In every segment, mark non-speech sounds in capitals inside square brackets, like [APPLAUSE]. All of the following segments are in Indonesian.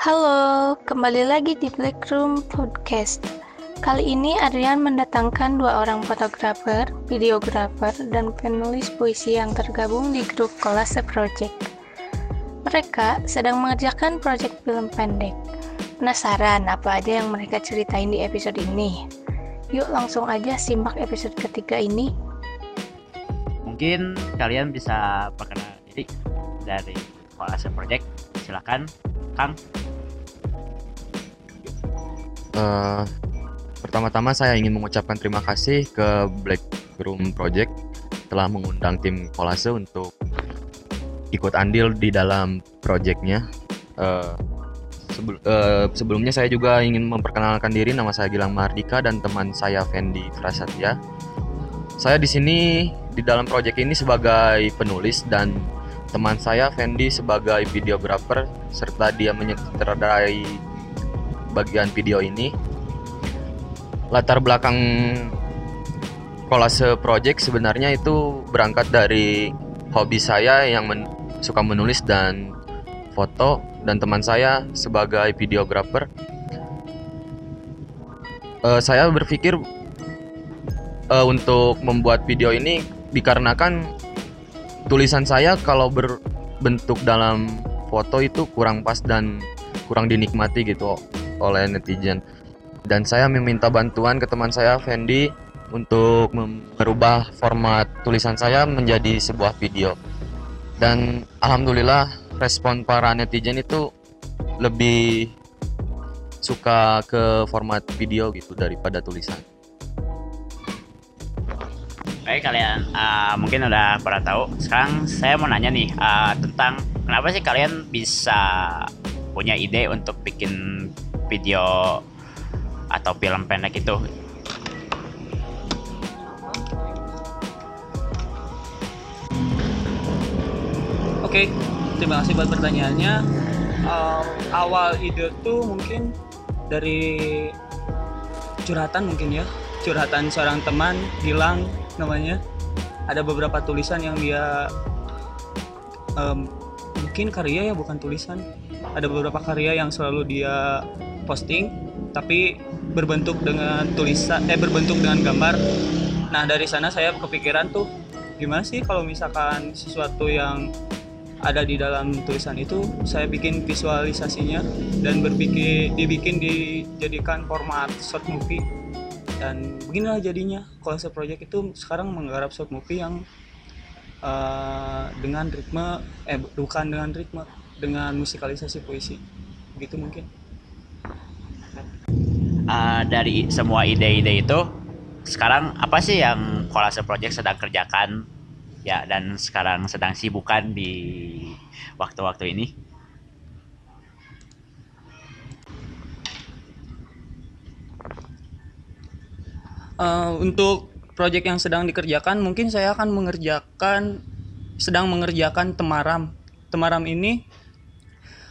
Halo, kembali lagi di Black Room Podcast. Kali ini Adrian mendatangkan dua orang fotografer, videografer, dan penulis puisi yang tergabung di grup Kolase Project. Mereka sedang mengerjakan proyek film pendek. Penasaran apa aja yang mereka ceritain di episode ini? Yuk langsung aja simak episode ketiga ini. Mungkin kalian bisa perkenalan diri dari Kolase Project. Silakan, Kang. Uh, pertama-tama saya ingin mengucapkan terima kasih ke Black Room Project telah mengundang tim kolase untuk ikut andil di dalam proyeknya. Uh, sebel, uh, sebelumnya saya juga ingin memperkenalkan diri, nama saya Gilang Mardika dan teman saya Fendi Prasatya. Saya di sini di dalam proyek ini sebagai penulis dan teman saya Fendi sebagai videografer serta dia menyutradarai bagian video ini. Latar belakang kolase project sebenarnya itu berangkat dari hobi saya yang men suka menulis dan foto dan teman saya sebagai videografer. Uh, saya berpikir uh, untuk membuat video ini dikarenakan tulisan saya kalau berbentuk dalam foto itu kurang pas dan kurang dinikmati gitu oleh netizen dan saya meminta bantuan ke teman saya Fendi untuk merubah format tulisan saya menjadi sebuah video dan alhamdulillah respon para netizen itu lebih suka ke format video gitu daripada tulisan. Baik kalian uh, mungkin udah pada tahu. Sekarang saya mau nanya nih uh, tentang kenapa sih kalian bisa punya ide untuk bikin video atau film pendek itu Oke, terima kasih buat pertanyaannya. Um, awal ide tuh mungkin dari curhatan mungkin ya, curhatan seorang teman Gilang namanya. Ada beberapa tulisan yang dia um, mungkin karya ya bukan tulisan. Ada beberapa karya yang selalu dia posting tapi berbentuk dengan tulisan eh berbentuk dengan gambar. Nah dari sana saya kepikiran tuh gimana sih kalau misalkan sesuatu yang ada di dalam tulisan itu saya bikin visualisasinya dan berpikir dibikin dijadikan format short movie. Dan beginilah jadinya Kolase Project itu sekarang menggarap short movie yang uh, dengan ritme eh bukan dengan ritme dengan musikalisasi puisi. Begitu mungkin uh, dari semua ide-ide itu sekarang apa sih yang Kolase Project sedang kerjakan ya dan sekarang sedang sibukan di waktu-waktu ini? Uh, untuk proyek yang sedang dikerjakan mungkin saya akan mengerjakan sedang mengerjakan temaram. Temaram ini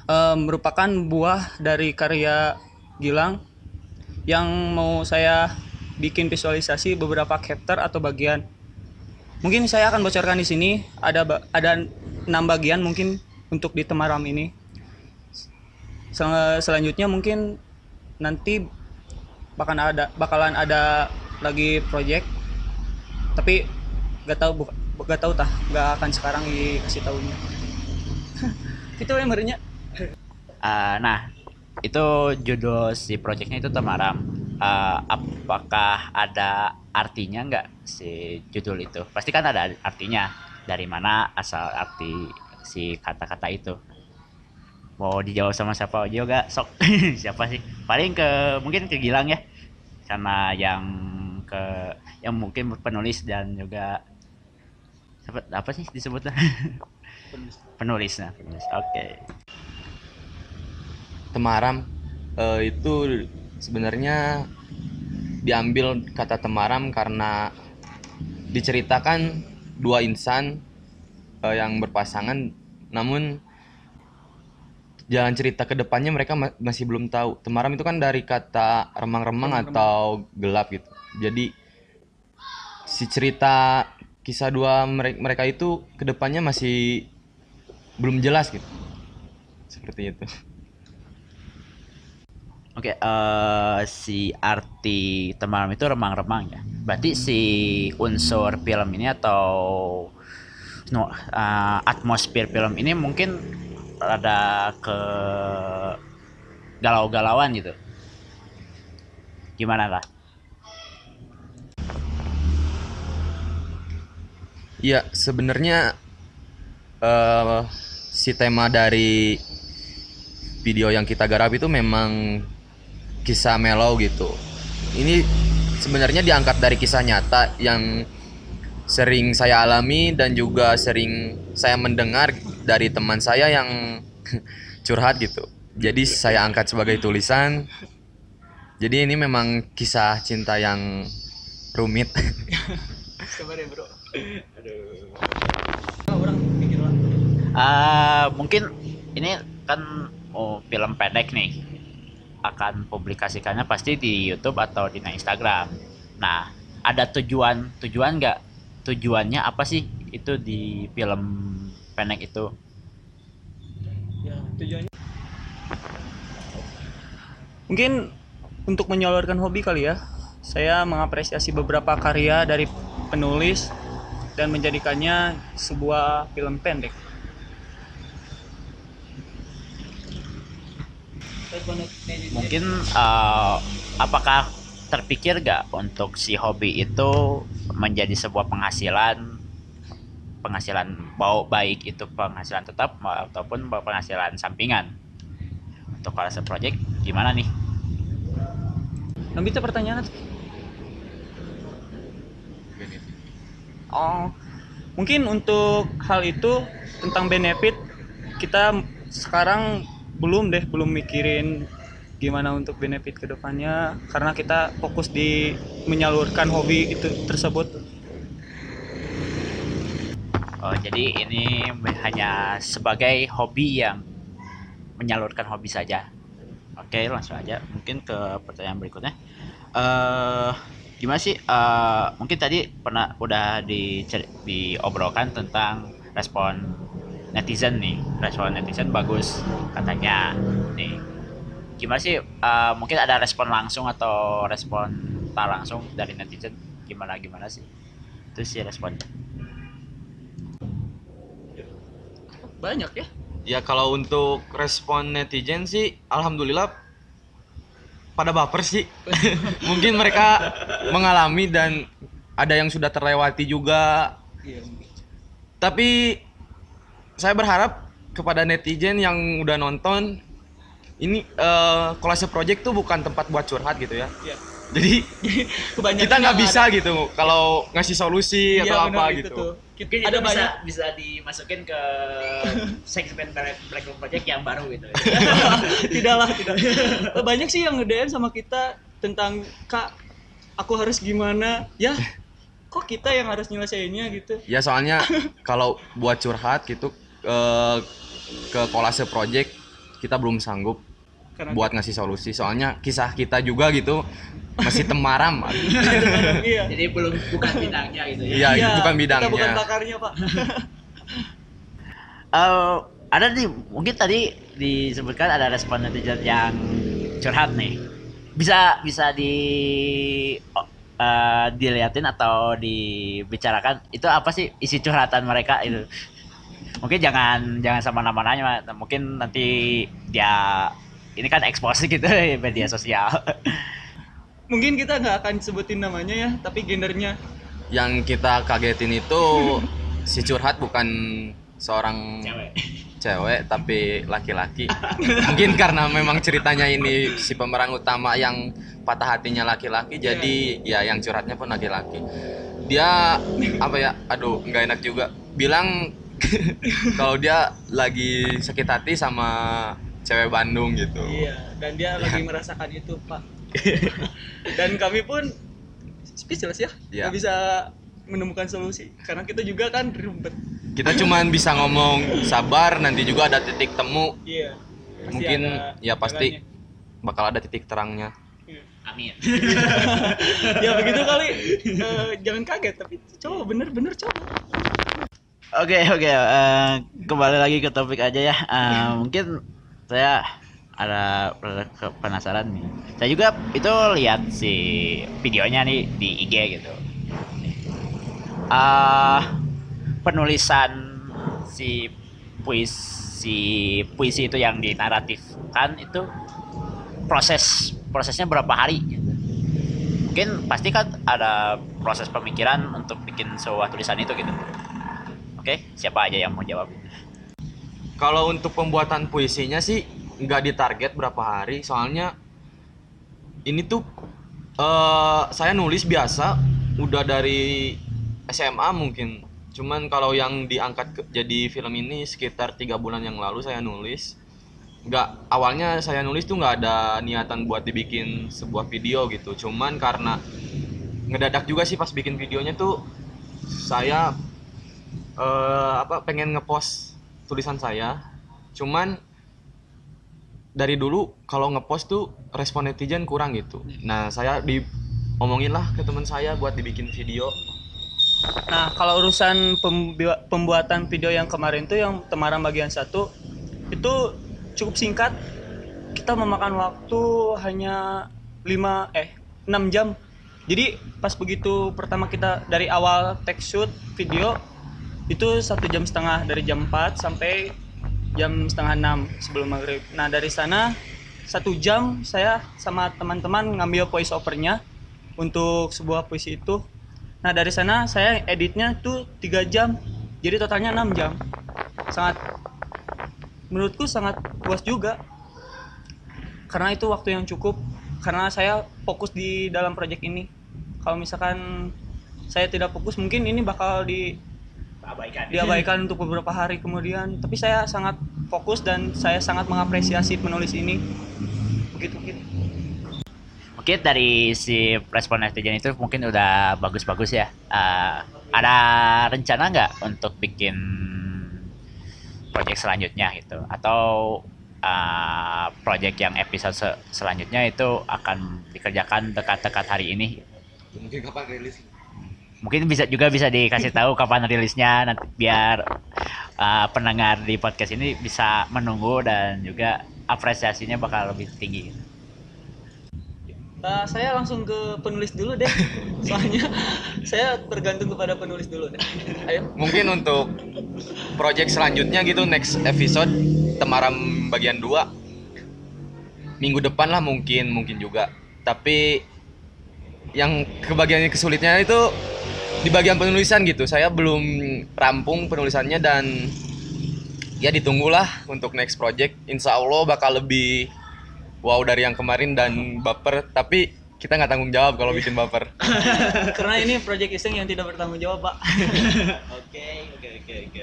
uh, merupakan buah dari karya Gilang yang mau saya bikin visualisasi beberapa chapter atau bagian. Mungkin saya akan bocorkan di sini ada ada enam bagian mungkin untuk di Temaram ini. Sel selanjutnya mungkin nanti bakalan ada bakalan ada lagi project tapi gak tahu gak tahu tah gak akan sekarang dikasih tahunya [LAUGHS] itu yang uh, nah itu judul si projectnya itu Temaram uh, apakah ada artinya nggak si judul itu? Pasti kan ada artinya. Dari mana asal arti si kata-kata itu? Mau dijawab sama siapa juga sok. [LAUGHS] Siapa sih? Paling ke mungkin ke Gilang ya. Karena yang ke yang mungkin penulis dan juga apa, apa sih disebutnya? [LAUGHS] Penulis. Penulisnya penulis. Oke. okay. Temaram uh, itu sebenarnya diambil kata Temaram karena diceritakan dua insan uh, yang berpasangan namun jalan cerita ke depannya mereka ma masih belum tahu. Temaram itu kan dari kata remang-remang atau gelap gitu. Jadi si cerita kisah dua mereka, mereka itu ke depannya masih belum jelas gitu. Seperti itu. Oke, eh, si arti temaram itu remang-remang ya. Berarti si unsur film ini atau no, eh, atmosfer film ini mungkin rada ke galau-galauan gitu. Gimana lah? Ya, sebenarnya eh si tema dari video yang kita garap itu memang kisah mellow gitu. Ini sebenarnya diangkat dari kisah nyata yang sering saya alami dan juga sering saya mendengar dari teman saya yang [LAUGHS] curhat gitu. Jadi saya angkat sebagai tulisan. Jadi ini memang kisah cinta yang rumit. [LAUGHS] Sabar ya bro. Aduh. orang pikir lah. Ah, mungkin ini kan oh, film pendek nih akan publikasikannya pasti di YouTube atau di Instagram. Nah, ada tujuan tujuan nggak? Tujuannya apa sih itu di film pendek itu? Ya tujuannya. Mungkin untuk menyalurkan hobi kali ya. Saya mengapresiasi beberapa karya dari penulis dan menjadikannya sebuah film pendek. Mungkin eh, apakah terpikir nggak untuk si hobi itu menjadi sebuah penghasilan penghasilan bau baik itu penghasilan tetap ataupun penghasilan sampingan untuk Kolase Project gimana nih? Nanti itu pertanyaan Oh, mungkin untuk hal itu tentang benefit kita sekarang belum deh belum mikirin gimana untuk benefit ke depannya karena kita fokus di menyalurkan hobi itu tersebut. Oh, jadi ini hanya sebagai hobi yang menyalurkan hobi saja. Oke, langsung aja mungkin ke pertanyaan berikutnya. Eh, gimana sih? Eh, mungkin tadi pernah udah di diobrolkan tentang respon netizen nih. Respon netizen bagus katanya. Nih, gimana sih? Eh, mungkin ada respon langsung atau respon tak langsung dari netizen? Gimana gimana sih? Itu sih responnya. Banyak ya? Ya kalau untuk respon netizen sih alhamdulillah pada baper sih. [LAUGHS] Mungkin mereka mengalami dan ada yang sudah terlewati juga. Iya. Tapi saya berharap kepada netizen yang udah nonton ini eh Kolase Project tuh bukan tempat buat curhat gitu ya. Iya. Jadi [LAUGHS] Kebanyakan kita nggak bisa ada- gitu kalau ngasih solusi Iya, atau apa itu gitu. tuh. Kita- ada itu bisa banyak bisa dimasukin ke [LAUGHS] segmen Black Black Room Project yang baru gitu. [LAUGHS] tidaklah tidak banyak sih yang nge sama kita tentang kak aku harus gimana ya kok kita yang harus nyelesainnya gitu Ya soalnya kalau buat curhat gitu eh, ke Kolase Project kita belum sanggup karena buat ngasih solusi. Soalnya kisah kita juga gitu masih temaram. [LAUGHS] iya Jadi belum bukan bidangnya gitu ya. Iya, itu bukan kita bidangnya. bukan pakarnya pak [LAUGHS] Eh, ada nih mungkin tadi disebutkan ada respon netizen yang curhat nih. Bisa bisa di oh, eh, diliatin atau dibicarakan itu apa sih isi curhatan mereka itu? Mungkin jangan jangan sama nama-namanya, mungkin nanti dia ini kan ekspos gitu [LAUGHS] di media sosial. mungkin kita nggak akan sebutin namanya ya tapi gendernya Yang kita kagetin itu [LAUGHS] si curhat bukan seorang Cewek. cewek tapi laki-laki. [LAUGHS] Mungkin karena memang ceritanya ini si pemeran utama yang patah hatinya laki-laki jadi ya yang curhatnya pun laki-laki. Dia apa ya? Aduh, nggak enak juga. Bilang [LAUGHS] kalau dia lagi sakit hati sama cewek Bandung gitu. iya dan dia lagi merasakan itu pak [LAUGHS] dan kami pun speechless ya Iya. nggak bisa menemukan solusi karena kita juga kan ribet Kita cuman bisa ngomong sabar, nanti juga ada titik temu, iya Pasti Mungkin, ya pasti. jalannya. bakal ada titik terangnya. Iya. Amin. [LAUGHS] ya begitu kali Eh, jangan kaget tapi coba bener-bener coba Oke oke eh, kembali lagi ke topik aja ya. Eh, mungkin saya ada penasaran nih. Saya juga itu lihat si videonya nih di IG gitu. Ah, penulisan si puisi puisi itu yang dinaratifkan itu proses prosesnya berapa hari gitu. Mungkin pasti kan ada proses pemikiran untuk bikin sebuah tulisan itu gitu. Oke, siapa aja yang mau jawab? Kalau untuk pembuatan puisinya sih nggak ditarget berapa hari, soalnya ini tuh eh saya nulis biasa udah dari SMA mungkin. Cuman kalau yang diangkat ke- jadi film ini sekitar tiga bulan yang lalu saya nulis. Nggak awalnya saya nulis tuh nggak ada niatan buat dibikin sebuah video gitu. Cuman karena ngedadak juga sih pas bikin videonya tuh saya eh apa pengen ngepost tulisan saya cuman dari dulu kalau ngepost tuh respon netizen kurang gitu nah saya diomongin lah ke teman saya buat dibikin video Nah, kalau urusan pembu- pembuatan video yang kemarin tuh yang Temaram bagian satu itu cukup singkat. Kita memakan waktu hanya 5 eh 6 jam. Jadi pas begitu pertama kita dari awal take shoot video itu satu jam setengah dari jam 4 sampai jam setengah 6 sebelum maghrib. Nah dari sana satu jam saya sama teman-teman ngambil voice overnya untuk sebuah puisi itu Nah dari sana saya editnya tuh tiga jam, jadi totalnya 6 jam. Sangat, menurutku sangat puas juga. Karena itu waktu yang cukup, karena saya fokus di dalam proyek ini. Kalau misalkan saya tidak fokus, mungkin ini bakal di Abaikan. diabaikan untuk beberapa hari kemudian. Tapi saya sangat fokus dan saya sangat mengapresiasi penulis ini. Begitu begitu. Mungkin dari si respon netizen itu mungkin udah bagus-bagus ya. Eh, ada rencana nggak untuk bikin project selanjutnya gitu? Atau eh, project yang episode se- selanjutnya itu akan dikerjakan dekat-dekat hari ini? mungkin kapan rilis Mungkin bisa juga bisa dikasih tahu kapan rilisnya nanti biar eh, pendengar di podcast ini bisa menunggu dan juga apresiasinya bakal lebih tinggi. Nah, saya langsung ke penulis dulu deh. [LAUGHS] Soalnya saya tergantung kepada penulis dulu deh. Ayo. mungkin untuk project selanjutnya gitu next episode Temaram bagian 2 minggu depan lah mungkin mungkin juga tapi yang kebagiannya kesulitnya itu di bagian penulisan gitu saya belum rampung penulisannya dan ya ditunggulah untuk next project insya Allah bakal lebih wow dari yang kemarin dan baper tapi kita nggak tanggung jawab kalau bikin baper [LAUGHS] Karena ini project iseng yang tidak bertanggung jawab, Pak. [LAUGHS] Oke, oke, oke, oke.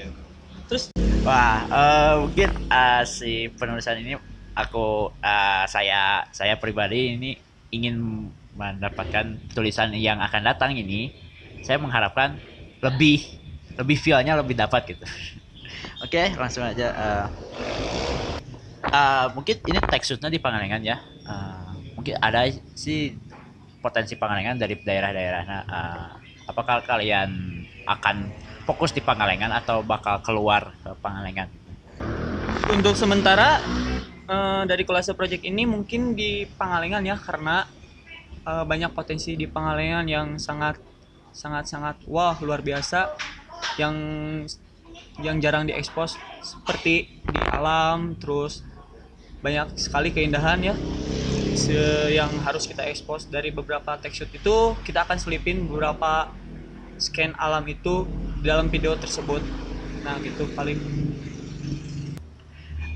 Terus Wah, eh, mungkin eh, si penulisan ini aku eh, saya saya pribadi ini ingin mendapatkan tulisan yang akan datang ini. Saya mengharapkan lebih lebih feel-nya lebih dapat gitu. [LAUGHS] Oke, langsung aja. eh. Eh, mungkin ini teksturnya di Pangalengan ya. Eh, mungkin ada sih potensi Pangalengan dari daerah-daerah. Nah, eh, apakah kalian akan fokus di Pangalengan atau bakal keluar ke Pangalengan? untuk sementara eh, dari kolase project ini mungkin di Pangalengan ya karena eh, banyak potensi di Pangalengan yang sangat sangat sangat wah luar biasa yang yang jarang diekspos seperti di alam terus banyak sekali keindahan ya yang harus kita ekspos dari beberapa shoot itu kita akan selipin beberapa scan alam itu di dalam video tersebut. Nah gitu paling.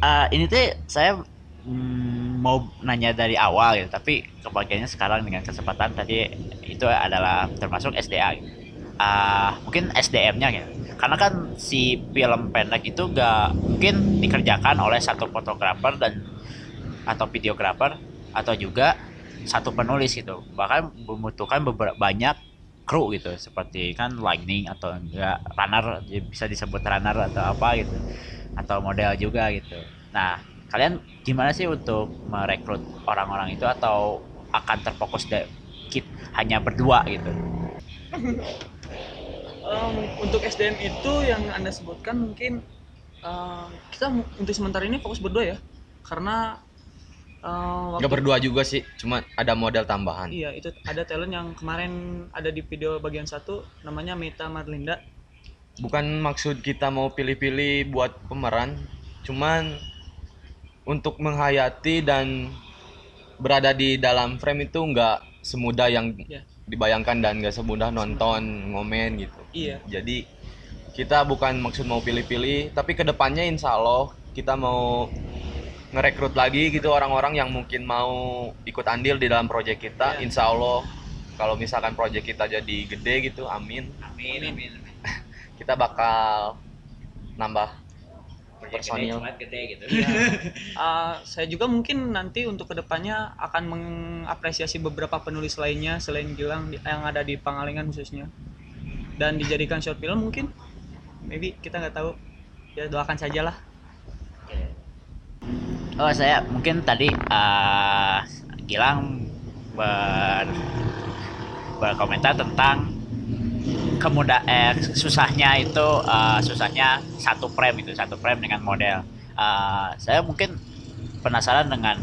Eh, ini tuh saya mm, mau nanya dari awal gitu, tapi kebagiannya sekarang dengan kesempatan tadi itu adalah termasuk SDA. gitu. Ah, mungkin SDM-nya gitu. Karena kan si film pendek itu gak mungkin dikerjakan oleh satu fotografer dan atau videografer atau juga satu penulis gitu. Bahkan membutuhkan beberapa banyak kru gitu seperti kan lightning atau enggak runner ya bisa disebut runner atau apa gitu atau model juga gitu. Nah, kalian gimana sih untuk merekrut orang-orang itu atau akan terfokus kit hanya berdua gitu? Em, untuk SDM itu yang anda sebutkan mungkin em, kita untuk sementara ini fokus berdua ya karena Eh, waktu- nggak berdua juga sih cuma ada model tambahan Iya, itu ada talent yang kemarin ada di video bagian satu namanya Mita Marlinda. bukan maksud kita mau pilih-pilih buat pemeran cuman untuk menghayati dan berada di dalam frame itu nggak semudah yang Iya. dibayangkan dan nggak semudah nonton ngomen gitu Iya. jadi kita bukan maksud mau pilih-pilih tapi ke depannya insya Allah kita mau ngerekrut lagi gitu orang-orang yang mungkin mau ikut andil di dalam proyek kita Iya. insya Allah kalau misalkan proyek kita jadi gede gitu amin Amin, amin, amin. [LAUGHS] kita bakal nambah Proyek Personil. gede, gede gitu. Iya. Eh, [LAUGHS] saya juga mungkin nanti untuk ke depannya akan mengapresiasi beberapa penulis lainnya selain Gilang yang ada di Pangalengan khususnya dan dijadikan short film mungkin maybe kita nggak tahu ya doakan sajalah Oh saya mungkin tadi eh, Gilang ber berkomentar tentang kemudah eh, susahnya itu eh, susahnya satu frame itu satu frame dengan model. Eh, saya mungkin penasaran dengan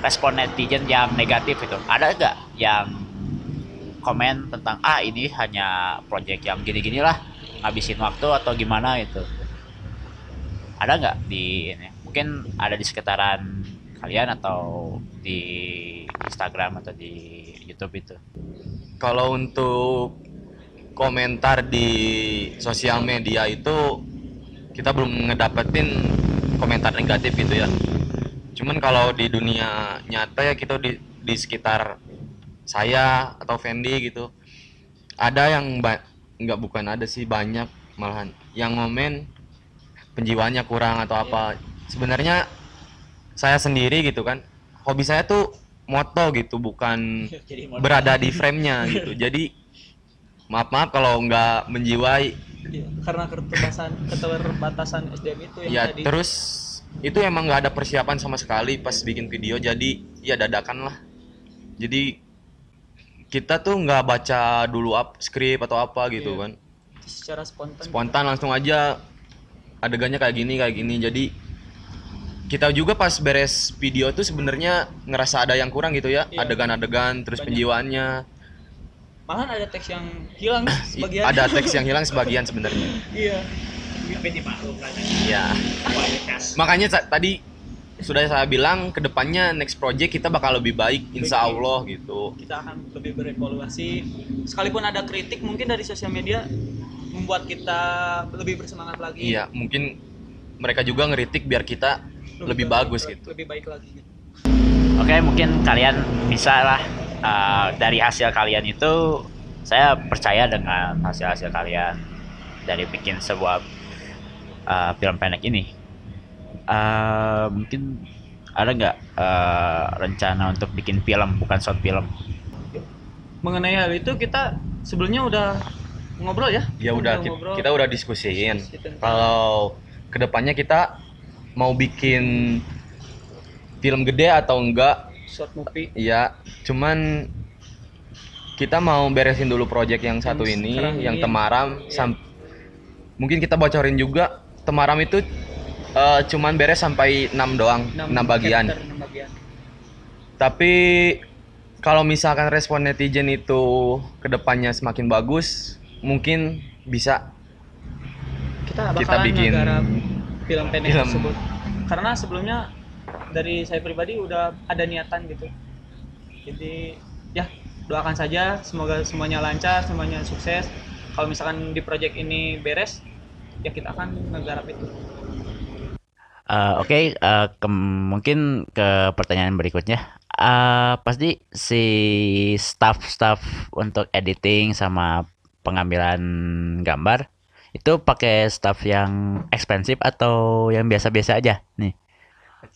respon netizen yang negatif itu. Ada nggak yang komen tentang ah ini hanya project yang gini-gini lah ngabisin waktu atau gimana itu? Ada nggak di ini? Mungkin ada di sekitaran kalian atau di Instagram atau di YouTube itu? kalau untuk komentar di sosial media itu kita belum ngedapetin komentar negatif gitu ya. Cuman kalau di dunia nyata ya kita di, di sekitar saya atau Fendi gitu ada yang nggak bukan ada sih banyak malahan yang ngomen penjiwaannya kurang atau apa. Sebenarnya saya sendiri gitu kan hobi saya tuh moto gitu bukan [LAUGHS] berada di frame-nya gitu. Jadi maaf maaf kalau nggak menjiwai. Iya, karena keterbatasan keterbatasan SDM itu yang Ya tadi terus itu emang nggak ada persiapan sama sekali pas bikin video. Jadi ya dadakan lah. Jadi kita tuh nggak baca dulu up skrip atau apa gitu Iya. kan. secara spontan Spontan langsung aja adegannya kayak gini kayak gini. Jadi kita juga pas beres video tuh sebenarnya ngerasa ada yang kurang gitu ya. Iya. Adegan-adegan terus Banyak. penjiwaannya. Malahan ada teks yang hilang I- sebagian. Ada teks yang hilang sebagian sebenarnya. [LAUGHS] iya. Iya. makanya tadi sudah saya bilang ke depannya next project kita bakal lebih baik insya Allah gitu. Kita akan lebih berevaluasi. Sekalipun ada kritik mungkin dari sosial media membuat kita lebih bersemangat lagi. Iya mungkin mereka juga ngeritik biar kita lebih bagus gitu. lebih baik lagi. Gitu. Oke, mungkin kalian bisa lah uh, dari hasil kalian itu saya percaya dengan hasil-hasil kalian dari bikin sebuah uh, film pendek ini. Uh, mungkin ada nggak uh, rencana untuk bikin film bukan short film? mengenai hal itu kita sebelumnya udah ngobrol ya ya udah ki- ngobrol kita udah diskusiin kalau ke depannya kita mau bikin film gede atau enggak short movie ya cuman kita mau beresin dulu project yang satu Yang ini yang ini. Temaram Iya. sam- mungkin kita bocorin juga Temaram itu eh, cuman beres sampai 6 doang 6, Enam bagian chapter, enam bagian tapi kalau misalkan respon netizen itu ke depannya semakin bagus mungkin bisa kita Kita bikin film pendek film. tersebut karena sebelumnya dari saya pribadi udah ada niatan gitu jadi ya doakan saja semoga semuanya lancar semuanya sukses kalau misalkan di project ini beres ya kita akan ngegarap itu Uh, Oke, uh, ke- mungkin ke pertanyaan berikutnya. Uh, pasti si staff-staff untuk editing sama pengambilan gambar itu pakai staff yang ekspensif atau yang biasa-biasa aja nih?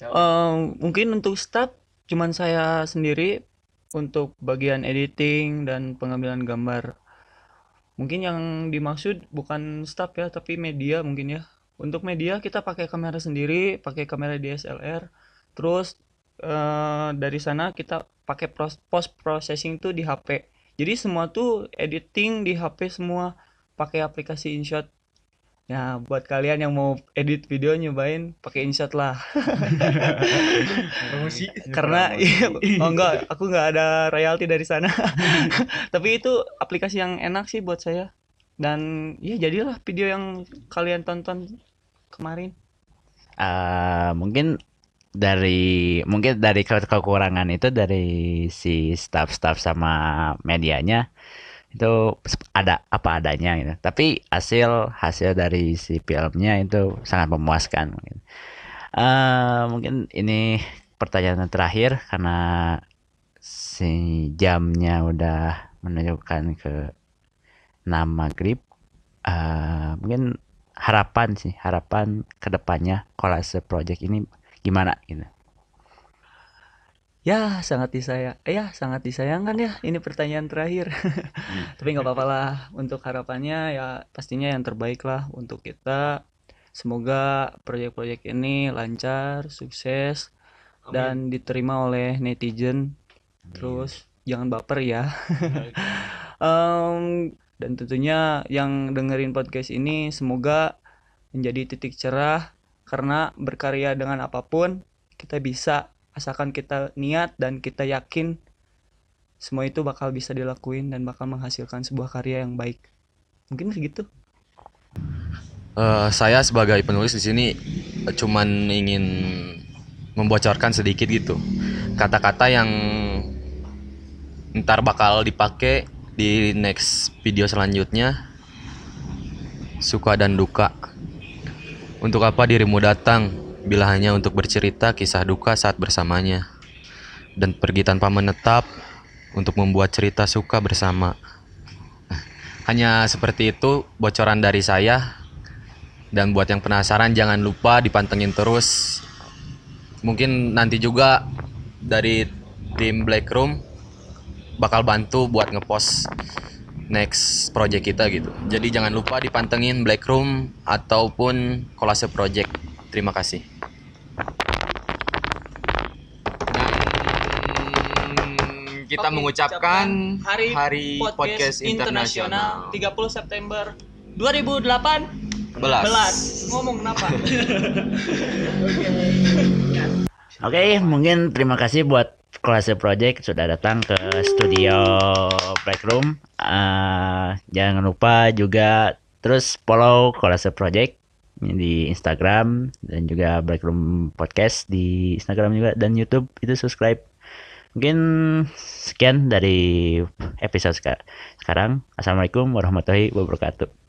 Eh, mungkin untuk staff cuman saya sendiri untuk bagian editing dan pengambilan gambar. Mungkin yang dimaksud bukan staff ya tapi media mungkin ya. Untuk media kita pakai kamera sendiri pakai kamera DSLR terus eh, dari sana kita pakai post processing tuh di HP jadi semua tuh editing di HP semua pakai aplikasi InShot Ya, buat kalian yang mau edit video nyobain pakai InShot lah. [LAUGHS] Promosi. Karena iya, oh enggak, aku nggak ada royalti dari sana. [LAUGHS] Tapi itu aplikasi yang enak sih buat saya. Dan ya jadilah video yang kalian tonton kemarin. Eh, mungkin dari mungkin dari ke- kekurangan itu dari si staff-staff sama medianya itu ada apa adanya gitu. Tapi hasil hasil dari si filmnya itu sangat memuaskan. mungkin. Eh, mungkin ini pertanyaan terakhir karena si jamnya udah menunjukkan ke 6 maghrib. Eh, mungkin harapan sih harapan ke depannya kolase project ini gimana gitu Ya, sangat disayang. Eh, ya, sangat disayangkan ya. Ini pertanyaan terakhir. [LAUGHS] Tapi nggak apa-apa lah. Untuk harapannya ya pastinya yang terbaik lah untuk kita. Semoga proyek-proyek ini lancar, sukses, dan diterima oleh netizen. Terus jangan baper ya. [LAUGHS] Em, dan tentunya yang dengerin podcast ini semoga menjadi titik cerah karena berkarya dengan apa pun kita bisa asalkan kita niat dan kita yakin semua itu bakal bisa dilakuin dan bakal menghasilkan sebuah karya yang baik. Mungkin segitu. Eh, saya sebagai penulis di sini cuman ingin membocorkan sedikit gitu kata-kata yang ntar bakal dipakai di next video selanjutnya suka dan duka untuk apa dirimu datang bila hanya untuk bercerita kisah duka saat bersamanya dan pergi tanpa menetap untuk membuat cerita suka bersama hanya seperti itu bocoran dari saya dan buat yang penasaran jangan lupa dipantengin terus. Mungkin nanti juga dari tim Black Room bakal bantu buat ngepost next project kita gitu. Jadi jangan lupa dipantengin Black Room ataupun Kolase Project. Terima kasih. Dan kita Oke, mengucapkan Hari, Hari Podcast, Internasional. 30 September 2008 Belas. belas. Ngomong kenapa? [LAUGHS] Oke mungkin terima kasih buat Kolase Project sudah datang ke studio Black Room. Eh, jangan lupa juga terus follow Kolase Project di Instagram dan juga Black Room Podcast di Instagram juga dan YouTube. Itu subscribe. Mungkin sekian dari episode seka- sekarang. Assalamualaikum warahmatullahi wabarakatuh